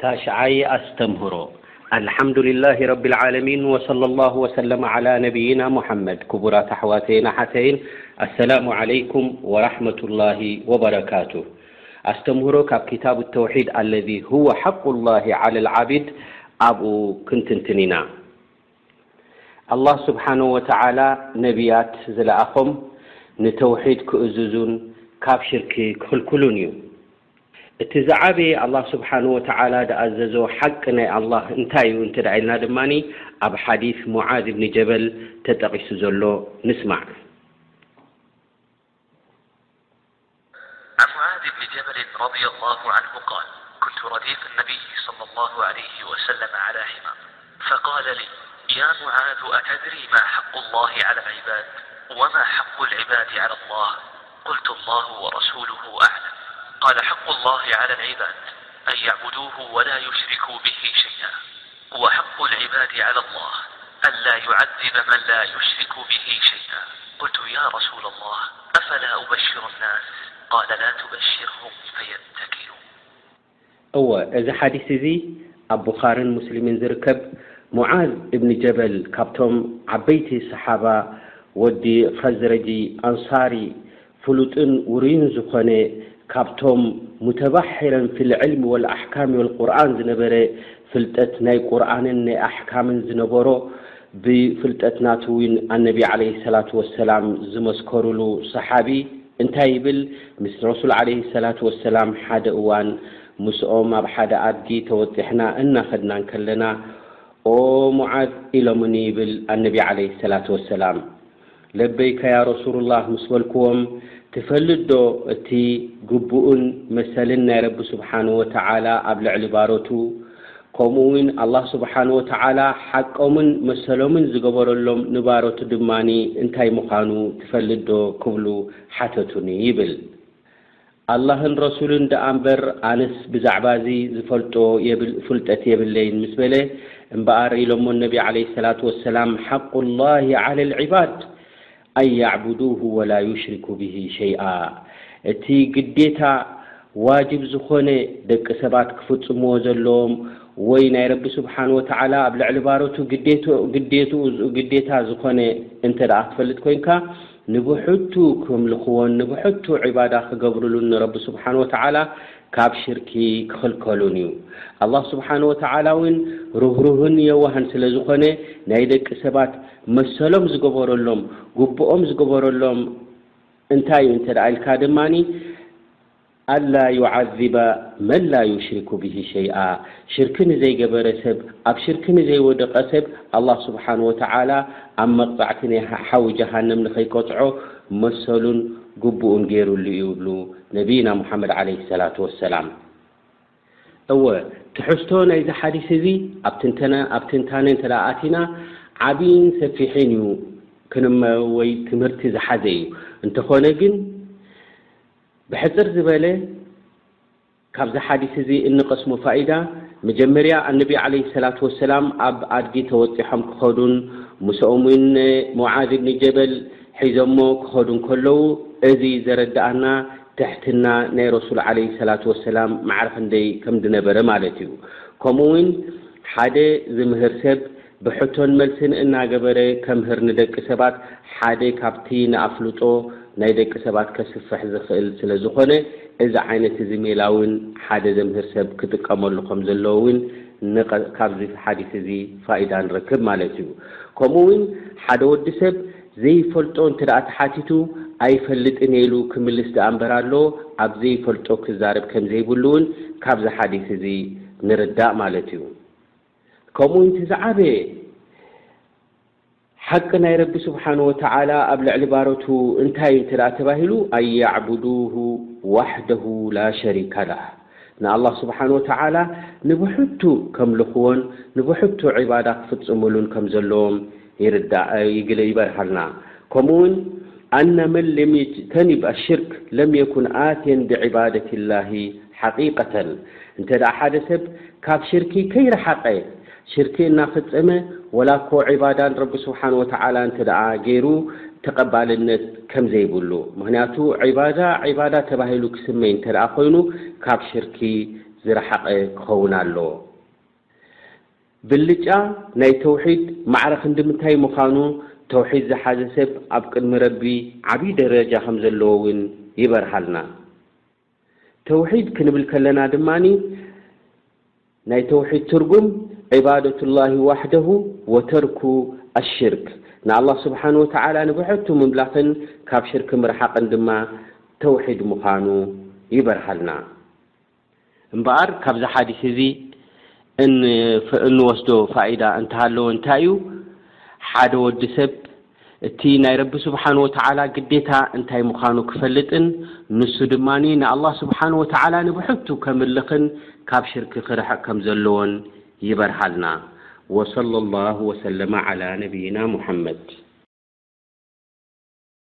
ታሽዓይ ኣስተምህሮ፣ ኣልሓምዱሊላሂ ረቢልዓለሚን ወሰለላሁ ወሰለመ ዓላ ነቢይና ሙሓመድ ክቡራት ኣሕዋተይን ኣሓተይን ኣሰላሙ ዓለይኩም ወራሕመቱላሂ ወበረካቱህ ኣስተምህሮ ካብ ክታቡ ተውሒድ ኣለዚ ሁወ ሓቁላሂ ዓለልዓቢድ ኣብኡ ክንትንትን ኢና ኣላህ ስብሓነሁ ወተዓላ ነቢያት ዝለኣኾም ንተውሒድ ክእዝዙን ካብ ሽርኪ ክኽልክሉን እዩ። ت زعب الله سبحانه وتعلى دأزز حق ي الله ن نتل ن ب حديث معاذ بن جبل تقس ل نسمع عن معاذ بن جبل رضي الله عنه قال كنت ريف النبي صلى الله عليه وسلم على حما فقال ل يا معاذ أتدري ما حق الله على العباد وما حق العباد على اللهقل الله ورسوله ألم قال حقالله على العباد أنيعبدوه ولايشركوا بهش وحق العباد على الله ألا يعذب من لا يشرك به شيئا قلت يا رسول الله أفلا بشر الناس قال لا تبشرهم فيتكذ እወ፣ እዚ ሓዲስ እዚ ኣብ ቡኻርን ሙስሊምን ዝርከብ ሙዓዝ እብኒ ጀበል ካብቶም ዓበይቲ ሰሓባ ወዲ ኸዝረጂ ኣንሳሪ ፍሉጥን ውሩይን ዝኾነ ካብቶም ሙተባሒረን ፊል ዕልሚ ወል ኣሕካሚ ወል ቁርኣን ዝነበረ ፍልጠት ናይ ቁርኣንን ናይ ኣሕካምን ዝነበሮ ብፍልጠት ናቱ ውን ኣነቢ ዓለይሂ ሰላቱ ወሰላም ዝመስከሩሉ ሰሓቢ እንታይ ይብል ምስ ረሱል ዓለይሂ ሰላቱ ወሰላም ሓደ እዋን ምስኦም ኣብ ሓደ ኣድጊ ተወጢሕና እናኸድና እንከለና ኦ ሙዓዝ ኢሎምኒ ይብል ኣነቢ ዓለይሂ ሰላቱ ወሰላም ለበይከ ያ ረሱሉላህ ምስ በልኩዎም ትፈልጥ ዶ እቲ ግቡእን መሰልን ናይ ረቢ ሱብሓነሁ ወተዓላ ኣብ ልዕሊ ባሮቱ ከምኡ ውን ኣላህ ሱብሓነሁ ወተዓላ ሓቆምን መሰሎምን ዝገበረሎም ንባሮቱ ድማ እንታይ ምዃኑ ትፈልጥ ዶ? ክብሉ ሓተቱኒ ይብል። ኣላህን ረሱልን ደኣ እምበር ኣነስ ብዛዕባ እዚ ዝፈልጦ ፍልጠት የብለይን ምስ በለ፣ እምበኣር ኢሎሞ ነቢ ዓለይሂ ሰላቱ ወሰላም ሓቁላሂ ዓለል ዒባድ፣ ኣያዕቡዱሁ ወላ ዩሽሪኩ ቢሂ ሸይኣ እቲ ግዴታ፣ ዋጅብ፣ ዝኾነ ደቂ ሰባት ክፍጽምዎ ዘለዎም ወይ ናይ ረቢ ስብሓን ወተዓላ ኣብ ልዕሊ ባሮቱ ግዴታ ዝኾነ እንተ ደኣ ክትፈልጥ ኮይንካ ንብሕቱ ክምልኽዎን ንብሕቱ ዒባዳ ክገብርሉን ንረቢ ስብሓን ወተዓላ ካብ ሽርኪ ክኽልከሉን እዩ። ኣላህ ስብሓን ወተዓላ እውን ርህሩህን የዋህን ስለ ዝኾነ ናይ ደቂ ሰባት መሰሎም ዝገበረሎም፣ ግቡኦም ዝገበረሎም እንታይ እዩ እንተ ኢልካ ድማ፣ ኣላ ዩዓዚበ መን ላ ዩሽሪኩ ብሂ ሸይኣ፣ ሽርኪ ንዘይገበረ ሰብ፣ ኣብ ሽርኪ ንዘይወደቐ ሰብ ኣላህ ስብሓነሁ ወተዓላ ኣብ መቕጻዕቲ ናይ ሓዊ ጀሃነም ንኸይቀጽዖ መሰሉን ግቡኡን ገይሩሉ እዩ ይብሉ ነብይና ሙሓመድ ዓለይሂ ሰላቱ ወሰላም። እወ ትሕዝቶ ናይዚ ሓዲስ እዚ ኣብ ትንተነ ኣብ ትንታነ እንተ ኣቲና ዓቢን ሰፊሕን እዩ ክንመ ወይ ትምህርቲ ዝሓዘ እዩ እንተኾነ ግን ብሕጽር ዝበለ ካብዚ ሓዲስ እዚ እንቐስሞ ፋኢዳ መጀመርያ ኣነቢ ዓለይሂ ሰላቱ ወሰላም ኣብ ኣድጊ ተወጢሖም ክኸዱን ምስኦምን ን ሙዓዝ ብኒ ጀበል ሒዞሞ ክኸዱ እንከለዉ እዚ ዘረድኣና ትሕትና ናይ ረሱል ዓለይሂ ሰላቱ ወሰላም ማዕረ ክንደይ ከም ድነበረ ማለት እዩ። ከምኡ ውን ሓደ ዝምህር ሰብ ብሕቶን መልስን እናገበረ ከምህር ንደቂ ሰባት ሓደ ካብቲ ንኣፍልጦ ናይ ደቂ ሰባት ከስፍሕ ዝኽእል ስለ ዝኾነ እዚ ዓይነት እዚ ሜላ ውን ሓደ ዘምህር ሰብ ክጥቀመሉ ከም ዘለዎ ውን ካብዚ ሓዲስ እዚ ፋኢዳ ንረክብ ማለት እዩ። ከምኡ ውን ሓደ ወዲ ሰብ ዘይፈልጦ እንተ ተሓቲቱ ኣይፈልጥን'የ ኢሉ ክምልስ ደኣ እምበር ኣሎ ኣብ ዘይፈልጦ ክዛረብ ከም ዘይብሉ'ውን ካብዚ ሓዲስ እዚ ንርዳእ ማለት'ዩ። ከምኡ'ውን እቲ ዝዓበየ ሓቂ ናይ ረቢ ስብሓነሁ ወተዓላ ኣብ ልዕሊ ባሮቱ እንታይ'ዩ እንተ ተባሂሉ፣ ኣን የዕቡዱሁ ዋሕደሁ ላሸሪከ ለህ፣ ንኣላህ ስብሓን ወተዓላ ንብሕቱ ከምልኹዎን ንብሕቱ ዒባዳ ክፍጽምሉን ከም ዘለዎም ይርዳ፣ ይበርሃልና። ከምኡ ውን ኣነ መን ለም የጅተኒብ ኣሽርክ ለም የኩን ኣትየን ብዒባደቲላሂ ሓቂቀተን፣ እንተድኣ ሓደ ሰብ ካብ ሽርኪ ከይረሓቐ፣ ሽርኪ እናፈፀመ ወላ እኮ ዒባዳ ንረቢ ስብሓን ወተዓላ እንተድኣ ገይሩ ተቐባልነት ከምዘይብሉ ምኽንያቱ ዒባዳ ዒባዳ ተባሂሉ ክስመይ እንተድኣ ኾይኑ ካብ ሽርኪ ዝረሓቐ ክኸውን ኣለዎ ብልጫ ናይ ተውሒድ ማዕረ ክንድምንታይ ምዃኑ ተውሒድ ዝሓዘ ሰብ ኣብ ቅድሚ ረቢ ዓብዪ ደረጃ ከምዘለዎ እውን ይበርሃልና። ተውሒድ ክንብል ከለና ድማ ናይ ተውሒድ ትርጉም ዒባደቱ ላሂ ዋሕደሁ ወተርኩ ኣሽርክ ንኣላህ ስብሓን ወተዓላ ንብሐቱ ምምላኽን ካብ ሽርክ ምርሓቕን ድማ ተውሒድ ምዃኑ ይበርሃልና። እምበኣር ካብዚ ሓዲስ እዚ እንወስዶ ፋኢዳ እንተሃለወ እንታይ እዩ? ሓደ ወዲ ሰብ እቲ ናይ ረቢ ስብሓን ወተዓላ ግዴታ እንታይ ምዃኑ ክፈልጥን ንሱ ድማ ንኣላህ ስብሓን ወተዓላ ንብሕቱ ከምልኽን ካብ ሽርኪ ክርሕቕ ከም ዘለዎን ይበርሃልና። ወሰለ ላሁ ወሰለመ ዓላ ነቢይና ሙሓመድ።